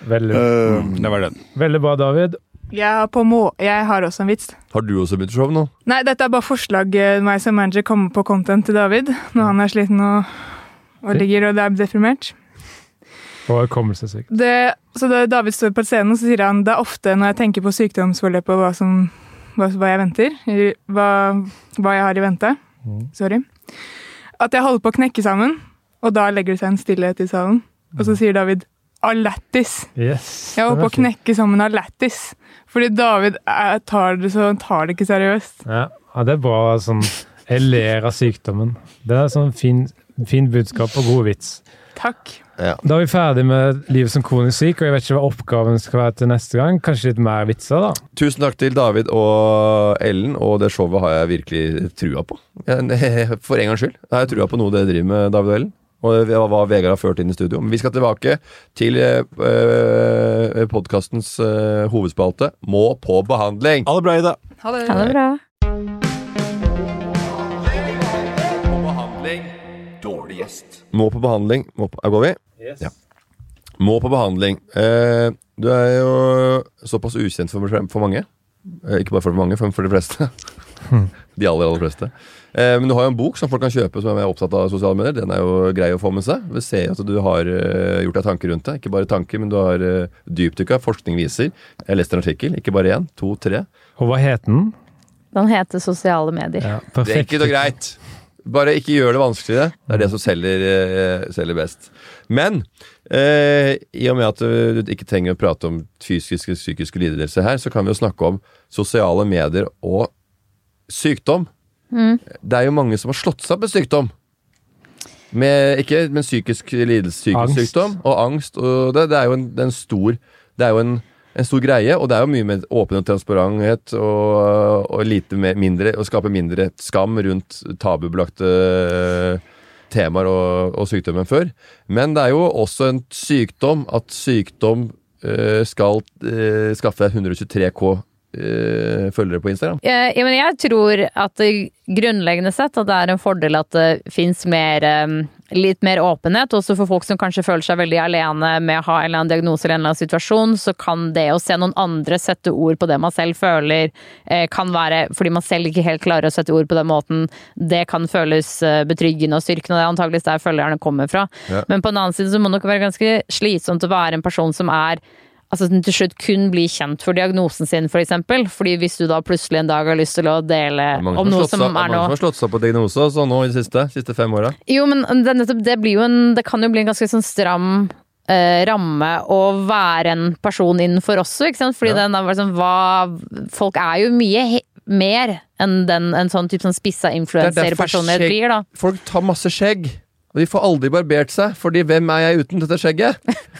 Veldig, Um, Det var den. veldig bra, David. Må jeg har også en vits. Har du også begynt show nå? Nei, dette er bare forslag meg som manager kommer på content til David når han er sliten og, og ligger og er deprimert. Og hukommelsessvikt. Så da David står på scenen, så sier han det er ofte når jeg tenker på sykdomsforløpet og hva, som, hva, hva jeg venter, hva, hva jeg har i vente, sorry, at jeg holder på å knekke sammen, og da legger det seg en stillhet i salen. Og så sier David av lættis. Yes. Jeg holder på å knekke sammen av lættis. Fordi David er, tar, det, så, tar det ikke seriøst. Ja, ja, det er bra sånn Jeg ler av sykdommen. Det er sånn fin, fin budskap og god vits. Takk. Da er vi ferdig med livet som kronisk syk, og jeg vet ikke hva oppgaven skal være til neste gang. Kanskje litt mer vitser, da. Tusen takk til David og Ellen, og det showet har jeg virkelig trua på. [laughs] For en gangs skyld. Jeg har trua på noe dere driver med, David og Ellen. Og det var hva Vegard har ført inn i studio. Men vi skal tilbake til uh, podkastens eh, hovedspalte Må på behandling. Ha det bra, Ida. Ha det. Ha det bra. Må på behandling. Må på, her går vi? Ja. Må på behandling. Eh, du er jo såpass ukjent for, for mange. Eh, ikke bare for mange, men for de fleste. [laughs] de aller, aller fleste. Eh, men du har jo en bok som folk kan kjøpe som er opptatt av sosiale medier. Den er jo grei å få med seg. Vi ser at du har uh, gjort deg tanker rundt det. Ikke bare tanker, men du har uh, dypdykka. Forskning viser. Jeg leste en artikkel. Ikke bare én, to, tre. Og hva het den? Den heter sosiale medier. Ja, Det er ikke noe greit. Bare ikke gjør det vanskeligere. Det er det som selger, eh, selger best. Men eh, i og med at du ikke trenger å prate om fysiske psykiske lidelser her, så kan vi jo snakke om sosiale medier og sykdom. Det er jo mange som har slått seg opp med sykdom. Med, ikke med psykisk lidelse, psykisk Angst. sykdom og angst. Og det, det er jo en, det er en stor Det er jo en, en stor greie, og det er jo mye med åpen og transparenthet og, og lite mer, mindre Å skape mindre skam rundt tabubelagte temaer og, og sykdom før. Men det er jo også en sykdom at sykdom øh, skal øh, skaffe deg 123K øh, følgere på Instagram. Jeg, jeg, jeg tror at grunnleggende sett at det er en fordel at det fins mer eh, Litt mer åpenhet, også for folk som kanskje føler seg veldig alene med å ha en eller annen diagnose eller en eller annen situasjon, så kan det å se noen andre sette ord på det man selv føler, eh, kan være fordi man selv ikke helt klarer å sette ord på den måten, det kan føles eh, betryggende og styrkende, og det er antageligvis der følgerne kommer fra. Ja. Men på den annen side så må det nok være ganske slitsomt å være en person som er Altså som til slutt kun blir kjent for diagnosen sin, for eksempel. Fordi hvis du da plutselig en dag har lyst til å dele om noe som seg- er mange som har slått seg på diagnose sånn nå i det siste, siste fem åra. Jo, men det, nettopp, det blir jo en Det kan jo bli en ganske sånn stram eh, ramme å være en person innenfor også, ikke sant? Fordi Ja. den er sånn hva Folk er jo mye mer enn den, en sånn type sånn spissa influenserpersonlighet blir, da. Folk tar masse skjegg. Og de får aldri barbert seg, fordi hvem er jeg uten dette skjegget?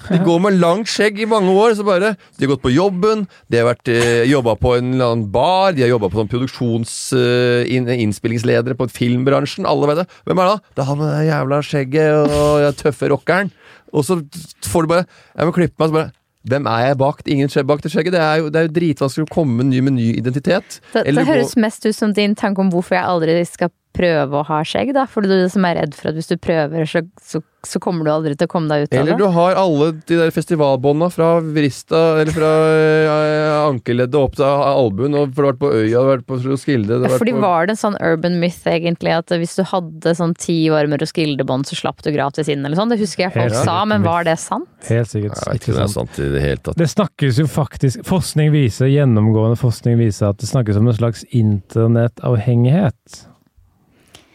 De går med langt skjegg i mange år, så bare De har gått på jobben, de har vært eh, jobba på en eller annen bar, de har jobba på sånn produksjons... eh, inn, innspillingsledere på filmbransjen, alle vet det. Hvem er det da? Det er han med det jævla skjegget og den tøffe rockeren. Og så får du bare Jeg må klippe meg, så bare hvem er jeg bak? Ingen skjegg bak det skjegget. Det er jo, det er jo dritvanskelig å komme med ny, med ny identitet. Det, Eller det gå- høres mest ut som din tanke om hvorfor jeg aldri skal prøve å ha skjegg, da. For du er som er redd for at hvis du prøver, så, så, så kommer du aldri til å komme deg ut av det. Eller du har alle de der festivalbånda fra vrista Eller fra eh, ankeleddet opp til albuen, og for du har vært på Øya, du har vært på Roskilde vært Fordi på- var det en sånn urban myth egentlig at hvis du hadde sånn ti varme Roskilde-bånd, så slapp du gratis inn eller sånn? Det husker jeg folk Helt sa, men var det sant? Helt sikkert Jeg vet ikke om det er sant. sant i det hele tatt. Det snakkes jo faktisk Forskning viser, gjennomgående forskning viser at det snakkes om en slags internettavhengighet.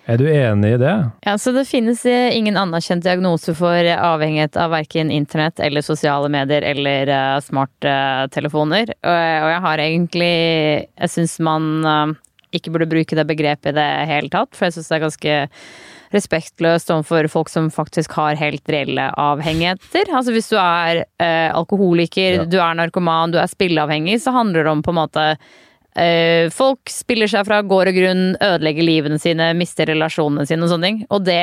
Er du enig i det? Ja, så det finnes eh, ingen anerkjent diagnose for avhengighet av verken internett eller sosiale medier eller uh, smarttelefoner. Og, og jeg har egentlig Jeg syns man uh, ikke burde bruke det begrepet i det hele tatt, for jeg syns det er ganske respektløst overfor folk som faktisk har helt reelle avhengigheter. Altså hvis du er eh, alkoholiker, Ja. du er narkoman, du er spilleavhengig, så handler det om på en måte eh, Folk spiller seg fra gård og grunn, ødelegger livene sine, mister relasjonene sine og sånne ting. Og det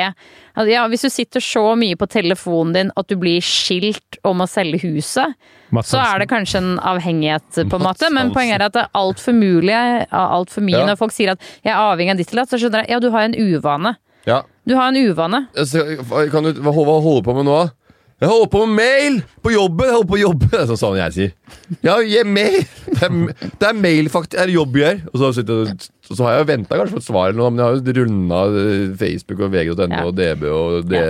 altså, Ja, hvis du sitter så mye på telefonen din at du blir skilt om å selge huset, så er det kanskje en avhengighet, på en måte. Men poenget er at det er altfor mulig, altfor mye. Ja. Når folk sier at 'jeg er avhengig av ditt eller datt', så skjønner jeg ja, du har en uvane. Ja. Du har en uvane. Kan du, hva hva holder du på med nå? Jeg holder på med mail på jobben! Jeg holder på å jobbe! Det er sånn sånn jeg sier. Ja, yeah, mail! Det er, det er mail, faktisk. Er det jobb jeg gjør? Og så, sitter, jeg- så har jeg venta kanskje på et svar, eller noe, men jeg har jo runda Facebook og VG.no Ja. og DB og det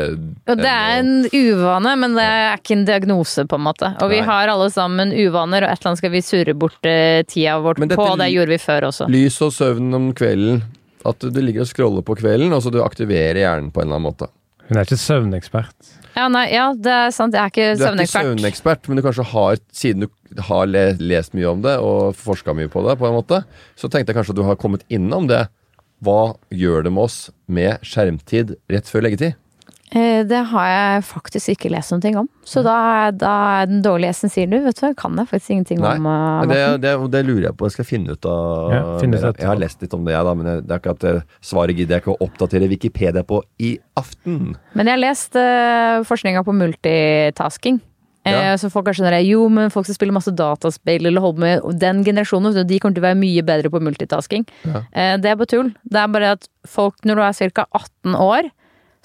Og det er en uvane, men det er ikke en diagnose, på en måte. Og vi Nei. har alle sammen uvaner, og et eller annet skal vi surre bort eh, tida vår på. og Det gjorde vi før også. Lys og søvn om kvelden. At du ligger og scroller på kvelden, og så du aktiverer hjernen på en eller annen måte. Hun er ikke søvnekspert. Ja, nei, ja, det er sant. Jeg er ikke Du er ikke søvnekspert. søvnekspert, men du kanskje har, siden du har lest mye om det og forska mye på det, på en måte, så tenkte jeg kanskje at du har kommet innom det. Hva gjør det med oss med skjermtid rett før leggetid? Eh, Det har jeg faktisk ikke lest noen ting om. Så da, da er den dårlige sier du, vet du, kan jeg faktisk ingenting Nei, om. eh, det, det, det lurer jeg på. Jeg skal finne ut av Ja, finne ut jeg, jeg har lest litt om det, jeg, da, men det er ikke at svaret gidder jeg ikke å oppdatere Wikipedia på i aften. Men jeg har lest uh, forskninga på multitasking. Eh, Ja. Så folk skjønner sånn jo, men folk som spiller masse dataspill eller holder med Den generasjonen, de kommer til å være mye bedre på multitasking. Ja. Eh, det er bare tull. Det er bare at folk, når du er ca. 18 år,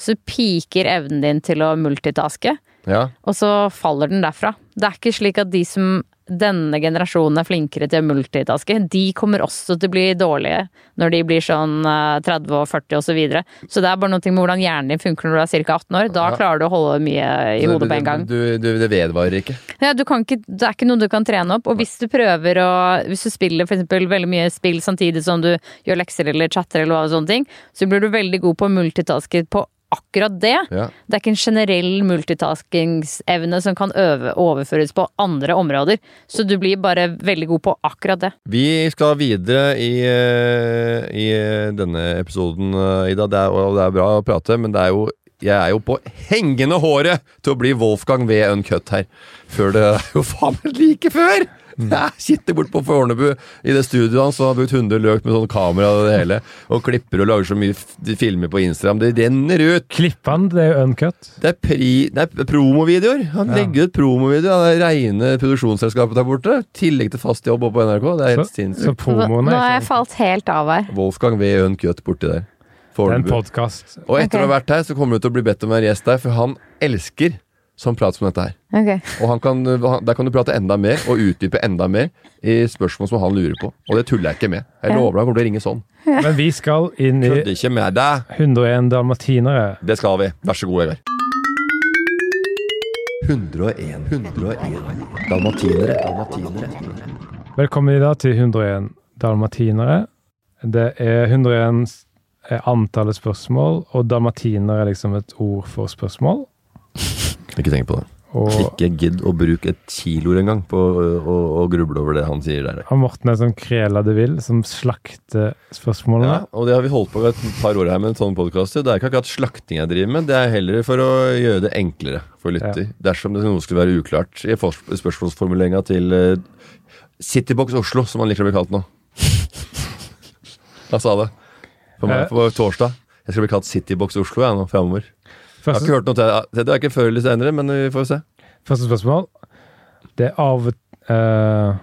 så piker evnen din til å multitaske, Ja. og så faller den derfra. Det er ikke slik at de som denne generasjonen er flinkere til å multitaske, de kommer også til å bli dårlige når de blir sånn eh, 30 og 40 og så videre. Så det er bare noe med hvordan hjernen din funker når du er ca. 18 år. Da Ja. klarer du å holde mye i hodet på en gang. Du, du, det vedvarer ikke. Ja, du kan ikke, det er ikke noe du kan trene opp. Og hvis du prøver å Hvis du spiller eksempel veldig mye spill samtidig som du gjør lekser eller chatter eller hva sånne ting, så blir du veldig god på å multitaske på akkurat det. Ja. Det er ikke en generell multitaskingsevne som kan øve, overføres på andre områder. Så du blir bare veldig god på akkurat det. Vi skal videre i, eh, i eh, denne episoden, eh, Ida. Det er, og det er bra å prate, men det er jo jeg er jo på hengende håret til å bli Wolfgang V. Uncut her. Før det er jo faen meg like før! [laughs] Jeg sitter bort på Fornebu i det studioet hans og har brukt 100 løk med sånn kamera og det hele. Og klipper og lager så mye f- filmer på Instagram. Det renner ut! Klippene, det er jo uncut. Det er, pri, det er promovideoer. Han Ja. legger ut promovideoer av det reine produksjonsselskapet der borte. Tillegg til fast jobb oppe på NRK. Det er helt sinnssykt. Nå er har jeg falt helt av her. Wolfgang V. Uncut borti der. Det er en Fornebu. podkast. Og etter å ha vært her, så kommer du til å bli bedt om å være gjest der, for han elsker sånn prater om dette her. Okay. Og han kan, der kan du prate enda mer, og utdype enda mer i spørsmål som han lurer på. Og det tuller jeg ikke med. Jeg lover deg han kommer til å ringe sånn. Men vi skal inn i ikke med deg! 101 dalmatinere. Det skal vi. Vær så god, Vegard. 101, 101 dalmatinere. dalmatinere. Velkommen i dag til 101 dalmatinere. Det er 101 er antallet spørsmål, og dalmatiner er liksom et ord for spørsmål. Ikke tenk på det. Og Ikke gidd å bruke et kilo engang på å, gruble over det han sier der. Har Morten er sånn Krela de Vil, som slakter spørsmålene. Ja, og det har vi holdt på med et par år her med en sånn podkast. Det er ikke akkurat slakting jeg driver med, det er heller for å gjøre det enklere for lytter. Dersom det noe skulle være uklart i spørsmålsformuleringa til uh, Citybox Oslo, som han liker å bli kalt nå. [laughs] Han sa det på, meg, Eh. på torsdag. Jeg skal bli kalt Citybox Oslo jeg nå framover. Jeg har ikke hørt noe til det. Det er ikke før eller senere, men vi får se. første spørsmål. Det er av uh,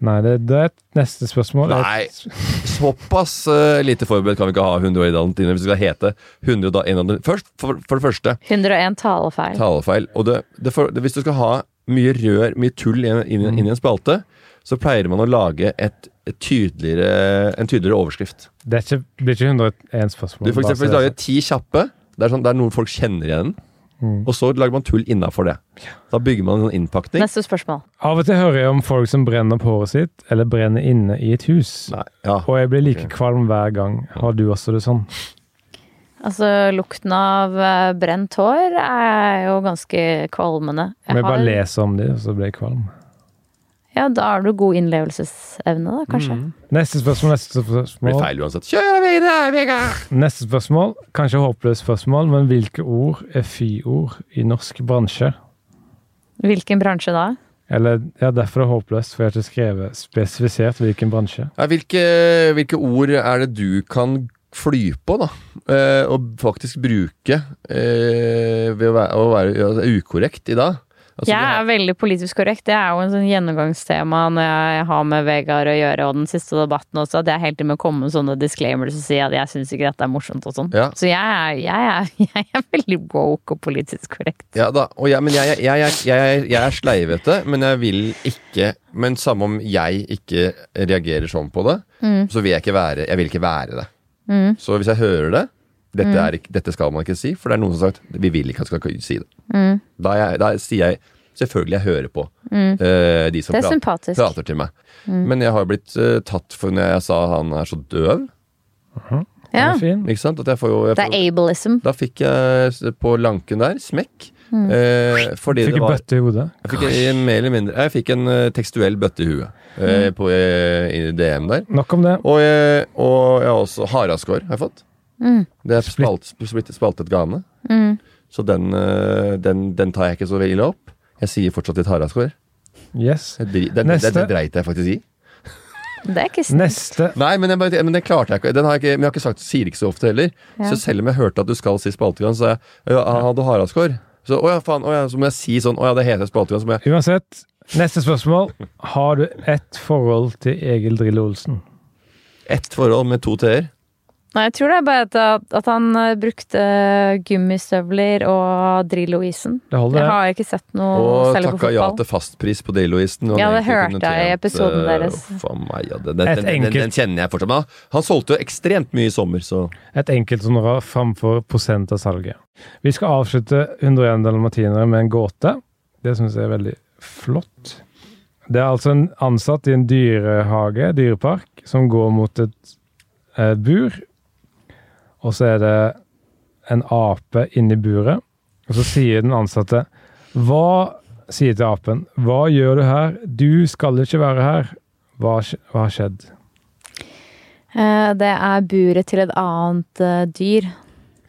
Nei, det, det er et neste spørsmål. Nei. [laughs] Såpass uh, lite forberedt kan vi ikke ha 101 dalentiner hvis det skal hete 101 dalmatiner. Først, for, for det første 101 talefeil. talefeil. Og det, det for, det, hvis du skal ha mye rør, mye tull inn, inn, inn i en spalte, så pleier man å lage et, et tydeligere, en tydeligere overskrift. Det er ikke, blir ikke 101 spørsmål. Du for eksempel er lager ti kjappe. Det er, sånn, det er noe folk kjenner igjen. Mm. Og så lager man tull innafor det. Da bygger man en innpakning. Neste spørsmål. Av og til hører jeg om folk som brenner opp håret sitt, eller brenner inne i et hus. Nei, ja. Og jeg blir like okay. kvalm hver gang. Har du også det sånn? Altså, lukten av eh, brent hår er jo ganske kvalmende. Jeg Men jeg bare har- leser om det, og så blir jeg kvalm. Ja, da har du god innlevelsesevne, da, kanskje. Neste spørsmål, neste Det blir feil uansett. Kjør videre, Vegard! Neste spørsmål, kanskje håpløst spørsmål, men hvilke ord er fy-ord i norsk bransje? Hvilken bransje da? Eller, ja, derfor er det håpløst, for jeg har ikke skrevet spesifisert hvilken bransje. Ja, hvilke, hvilke ord er det du kan fly på, da? Eh, og faktisk bruke eh, ved å være, å være ja, ukorrekt i dag? Altså, Jeg er veldig politisk korrekt. Det er jo en sånn gjennomgangstema når jeg har med Vegard å gjøre, og den siste debatten også, at jeg til med å komme med sånne disclaimers og si at jeg syns ikke dette er morsomt og sånn. Ja. Så jeg er, jeg, er, [laughs] jeg er veldig woke og politisk korrekt. Ja da, og jeg, men jeg, jeg, er sleivete, men jeg vil ikke Men samme om jeg ikke reagerer sånn på det, så vil jeg ikke være Jeg vil ikke være det. Så hvis jeg hører det dette, er ikke, dette skal man ikke si, for det er noen som har sagt vi vil ikke at skal si det. Da, er jeg, da sier jeg selvfølgelig jeg hører på eh, de som er prater, prater til meg. Men jeg har blitt uh, tatt for når jeg sa han er så døv. Aha, Ja. er. Ikke sant? At jeg får jo jeg Det er ableism. Da fikk jeg på lanken der smekk. Eh, fordi Fikk det en var bøtte i hodet. Jeg fikk en, mer eller mindre Jeg fikk en uh, tekstuell bøtte i huet eh, på uh, i DM der. Nok om det. Og, og jeg har også haraskår har jeg fått. Det er spalt, spalt, spaltet gane. Så den, eh, den, den tar jeg ikke så ille opp. Jeg sier fortsatt litt haraskår. Yes. Den, den, den dreit jeg faktisk i. Det er ikke snilt. Neste. Nei, men, jeg, bare- men det klarte jeg ikke. Den har jeg ikke men jeg har ikke sagt, sier ikke så ofte heller. Ja. Så selv om jeg hørte at du skal si spaltegan, så sa jeg ja, hadde haraskår. Så å ja, faen. Å ja, så må jeg si sånn Å ja, det heter spaltegan. Så jeg Uansett, neste spørsmål. Har du ett forhold til Egil Drille Olsen? ett forhold med to t-er. Nei, jeg tror det er bare at, at han eh, brukte gummistøvler og Drillo-isen. Det holder, Jeg det. har ikke sett noe Og særlig på takka ja til fastpris på Drillo-isen. og Ja, det hørte jeg i episoden eh, deres. meg, ja, den, den, Et den, den, den kjenner jeg fortsatt. Men han- solgte jo ekstremt mye i sommer, så Et enkelthonorar framfor prosent av salget. Vi skal avslutte 101 dalmatinere med en gåte. Det syns jeg er veldig flott. Det er altså en ansatt i en dyrehage, dyrepark, som går mot et eh, bur. Og så er det en ape inni buret. Og så sier den ansatte Hva sier til apen. Hva gjør du her? Du skal ikke være her. Hva, hva har skjedd? Eh, Det er buret til et annet eh, dyr.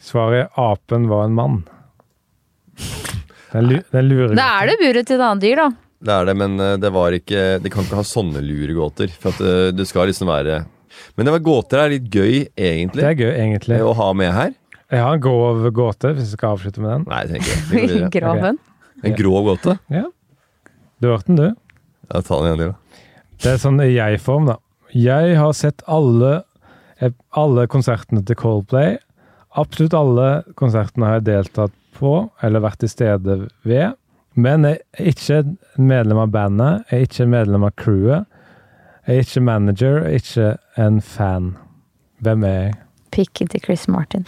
Svaret apen var en mann. Den, den lurer Da er det buret til et annet dyr, da. det er det. Men eh, det var ikke Det kan ikke ha sånne luregåter. For at eh, det skal liksom være Men det var gåter er litt gøy, egentlig, Det er gøy, egentlig. eh, å ha med her. En grov gåte, hvis jeg skal avslutte med den. Nei, jeg tenker jeg. [laughs] Graven. Okay. En grov gåte? Ja. Du hørte den, du? Ja, ta den igjen, da. Det er sånn jeg-form, da. Jeg har sett alle, eh, alle konsertene til Coldplay. Absolutt alle konsertene har jeg deltatt på, eller vært til stede ved. Men jeg er ikke medlem av bandet, jeg er ikke medlem av crewet. Jeg er ikke manager, jeg er ikke en fan. Hvem er jeg? Pikken til Chris Martin.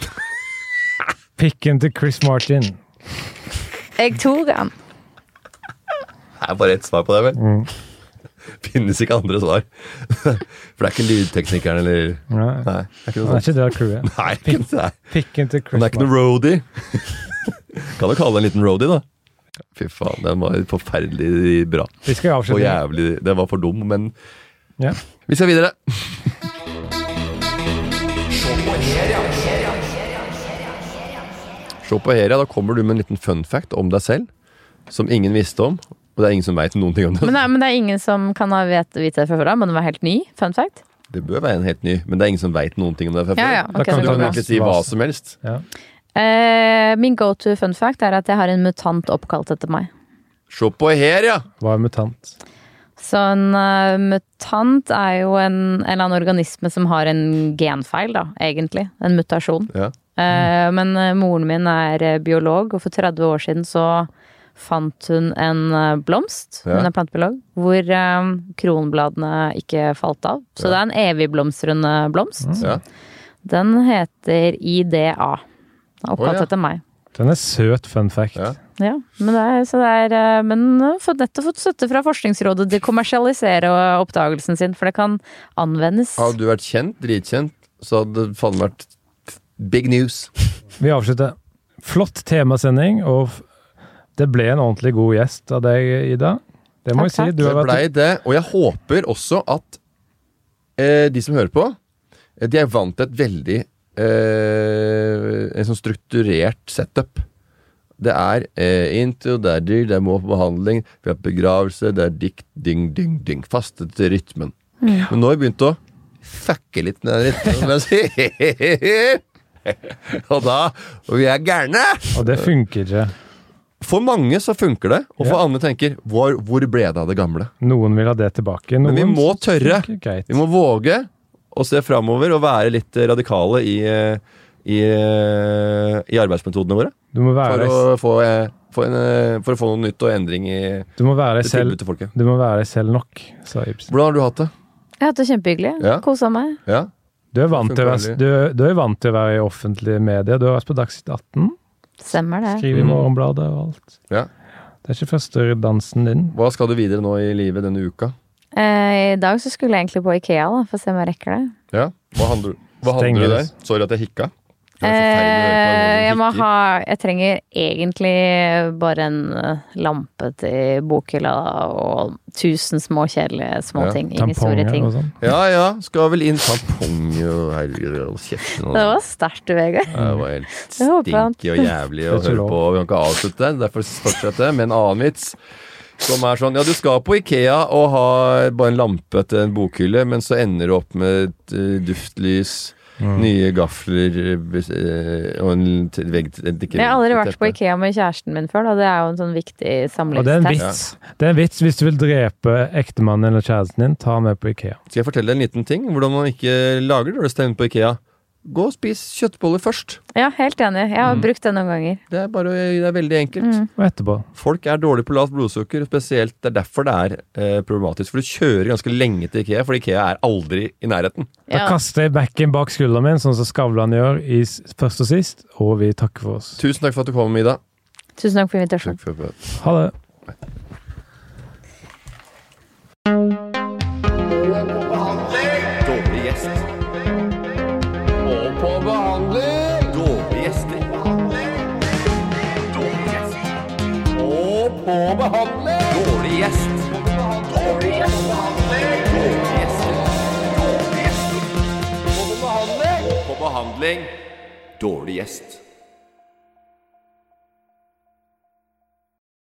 [laughs] Pikken til Chris Martin. Jeg tok han. Det er bare ett svar på det, vel? Mm. [laughs] Finnes ikke andre svar. [laughs] For det er ikke lydteknikeren eller Nei, Nei. Det er ikke noe er ikke det crewet. Nei, ikke, nei. Pikken til Chris Men det er ikke noen noe roadie. kan du kalle det en liten roadie, da? Fy faen, den var forferdelig bra. Vi skal Og jævlig Den var for dum, men Ja. vi skal videre. Se på Heria, da kommer du med en liten fun fact om deg selv. Som ingen visste om. Og det er ingen som veit noen ting om det. Men det, er, men det er ingen som kan ha vet, vite det fra før av, men den var helt ny. Fun fact. Det bør være en helt ny, men det er ingen som veit noen ting om det fra Ja, ja. Okay, Da kan Du du kan egentlig si hva som helst. Ja. Uh, min go to fun fact er at jeg har en mutant oppkalt etter meg. Se på Heria! Hva er mutant? Så en uh, mutant er jo en, en eller annen organisme som har en genfeil, da, egentlig. En mutasjon. Ja. Uh, men uh, moren min er biolog, og for 30 år siden så fant hun en blomst, Ja. hun er plantebiolog, hvor kronbladene ikke falt av. Så det er en evigblomstrende blomst. Ja. Den heter IDA. Oppkalt oh, ja. etter meg. Den er søt fun fact. Ja. Ja, men det er, så det er eh, Men nettopp fått støtte fra Forskningsrådet til å kommersialisere oppdagelsen sin, for det kan anvendes. Hadde du vært kjent, dritkjent, så hadde det faen vært big news. Vi avslutter. Flott temasending, og det ble en ordentlig god gjest av deg, Ida. Det må Takk, jeg si. Du Det har vært blei det. Og jeg håper også at eh, de som hører på, eh, de er vant til et veldig eh, En sånn strukturert setup. Det er eh, intro, det er dyr, det er må på behandling, vi har begravelse, det er dikt, ding, ding, ding. Faste til rytmen. Men nå har vi begynt å fucke litt med den rytmen. som jeg sier. [laughs] og da Og vi er gærne! Og det funker ikke. For mange så funker det, og for Ja. andre tenker hvor, hvor ble det av det gamle? Noen vil ha det tilbake. Noen Men vi må tørre. Vi må våge å se framover og være litt eh, radikale i, eh, i, eh, i arbeidsmetodene våre. Du må For å få, for, en, eh, for å få noe nytt og endring i du må være det selv, tilbudet til folket. du må være deg selv nok, sa Ibsen. Hvordan har du hatt det? Jeg har hatt det kjempehyggelig. Ja. Kosa meg. Ja? Du er, vant til du, du er vant til å være i offentlige medier. Du har vært på Dagsnytt 18, Stemmer det. skriver i Mm. Morgenbladet og alt. Ja. Det er ikke første dansen din. Hva skal du videre nå i livet denne uka? Eh, I dag så skulle jeg egentlig på Ikea, da, for å se om jeg rekker det. Ja? Hva handler, hva handler du der? Sorry at jeg hikka. På Eh, jeg må ha Jeg trenger egentlig bare en eh, lampe til bokhylla og tusen små kjedelige Ja, småting. Ingen store ting. sånn. Ja ja, skal vel inn tampong og herregud, hold kjeften. og- Det var sterkt, du, Vegard. Det var helt Jeg stinky og jævlig å høre på. Vi kan ikke avslutte, derfor fortsette med en annen vits. Som er sånn, ja du skal på Ikea og ha bare en lampe til en bokhylle, men så ender du opp med et uh, duftlys, Mm. nye gafler eh, og en vegg Jeg har aldri vært på. Ikea med kjæresten min før, da. Det er jo en sånn viktig Og det en vits. Det er en vits hvis du vil drepe ektemannen eller kjæresten din. Ta med på Ikea. Skal jeg fortelle deg en liten ting? Hvordan man ikke lager dårlig stemme på Ikea? Gå og spis kjøttboller først. Ja, helt enig. Jeg har brukt det noen ganger. Det er, bare, det er veldig enkelt. Mm. Og etterpå. Folk er dårlige på lavt blodsukker, spesielt det er derfor det er eh, problematisk. For du kjører ganske lenge til Ikea, for Ikea er aldri i nærheten. Da Ja. kaster jeg bekken bak skulderen min, sånn som Skavlan gjør i først og sist, og vi takker for oss. Tusen takk for at du kom, Ida. Tusen takk for invitasjonen. Ha det. Behandling. Dårlig gjest.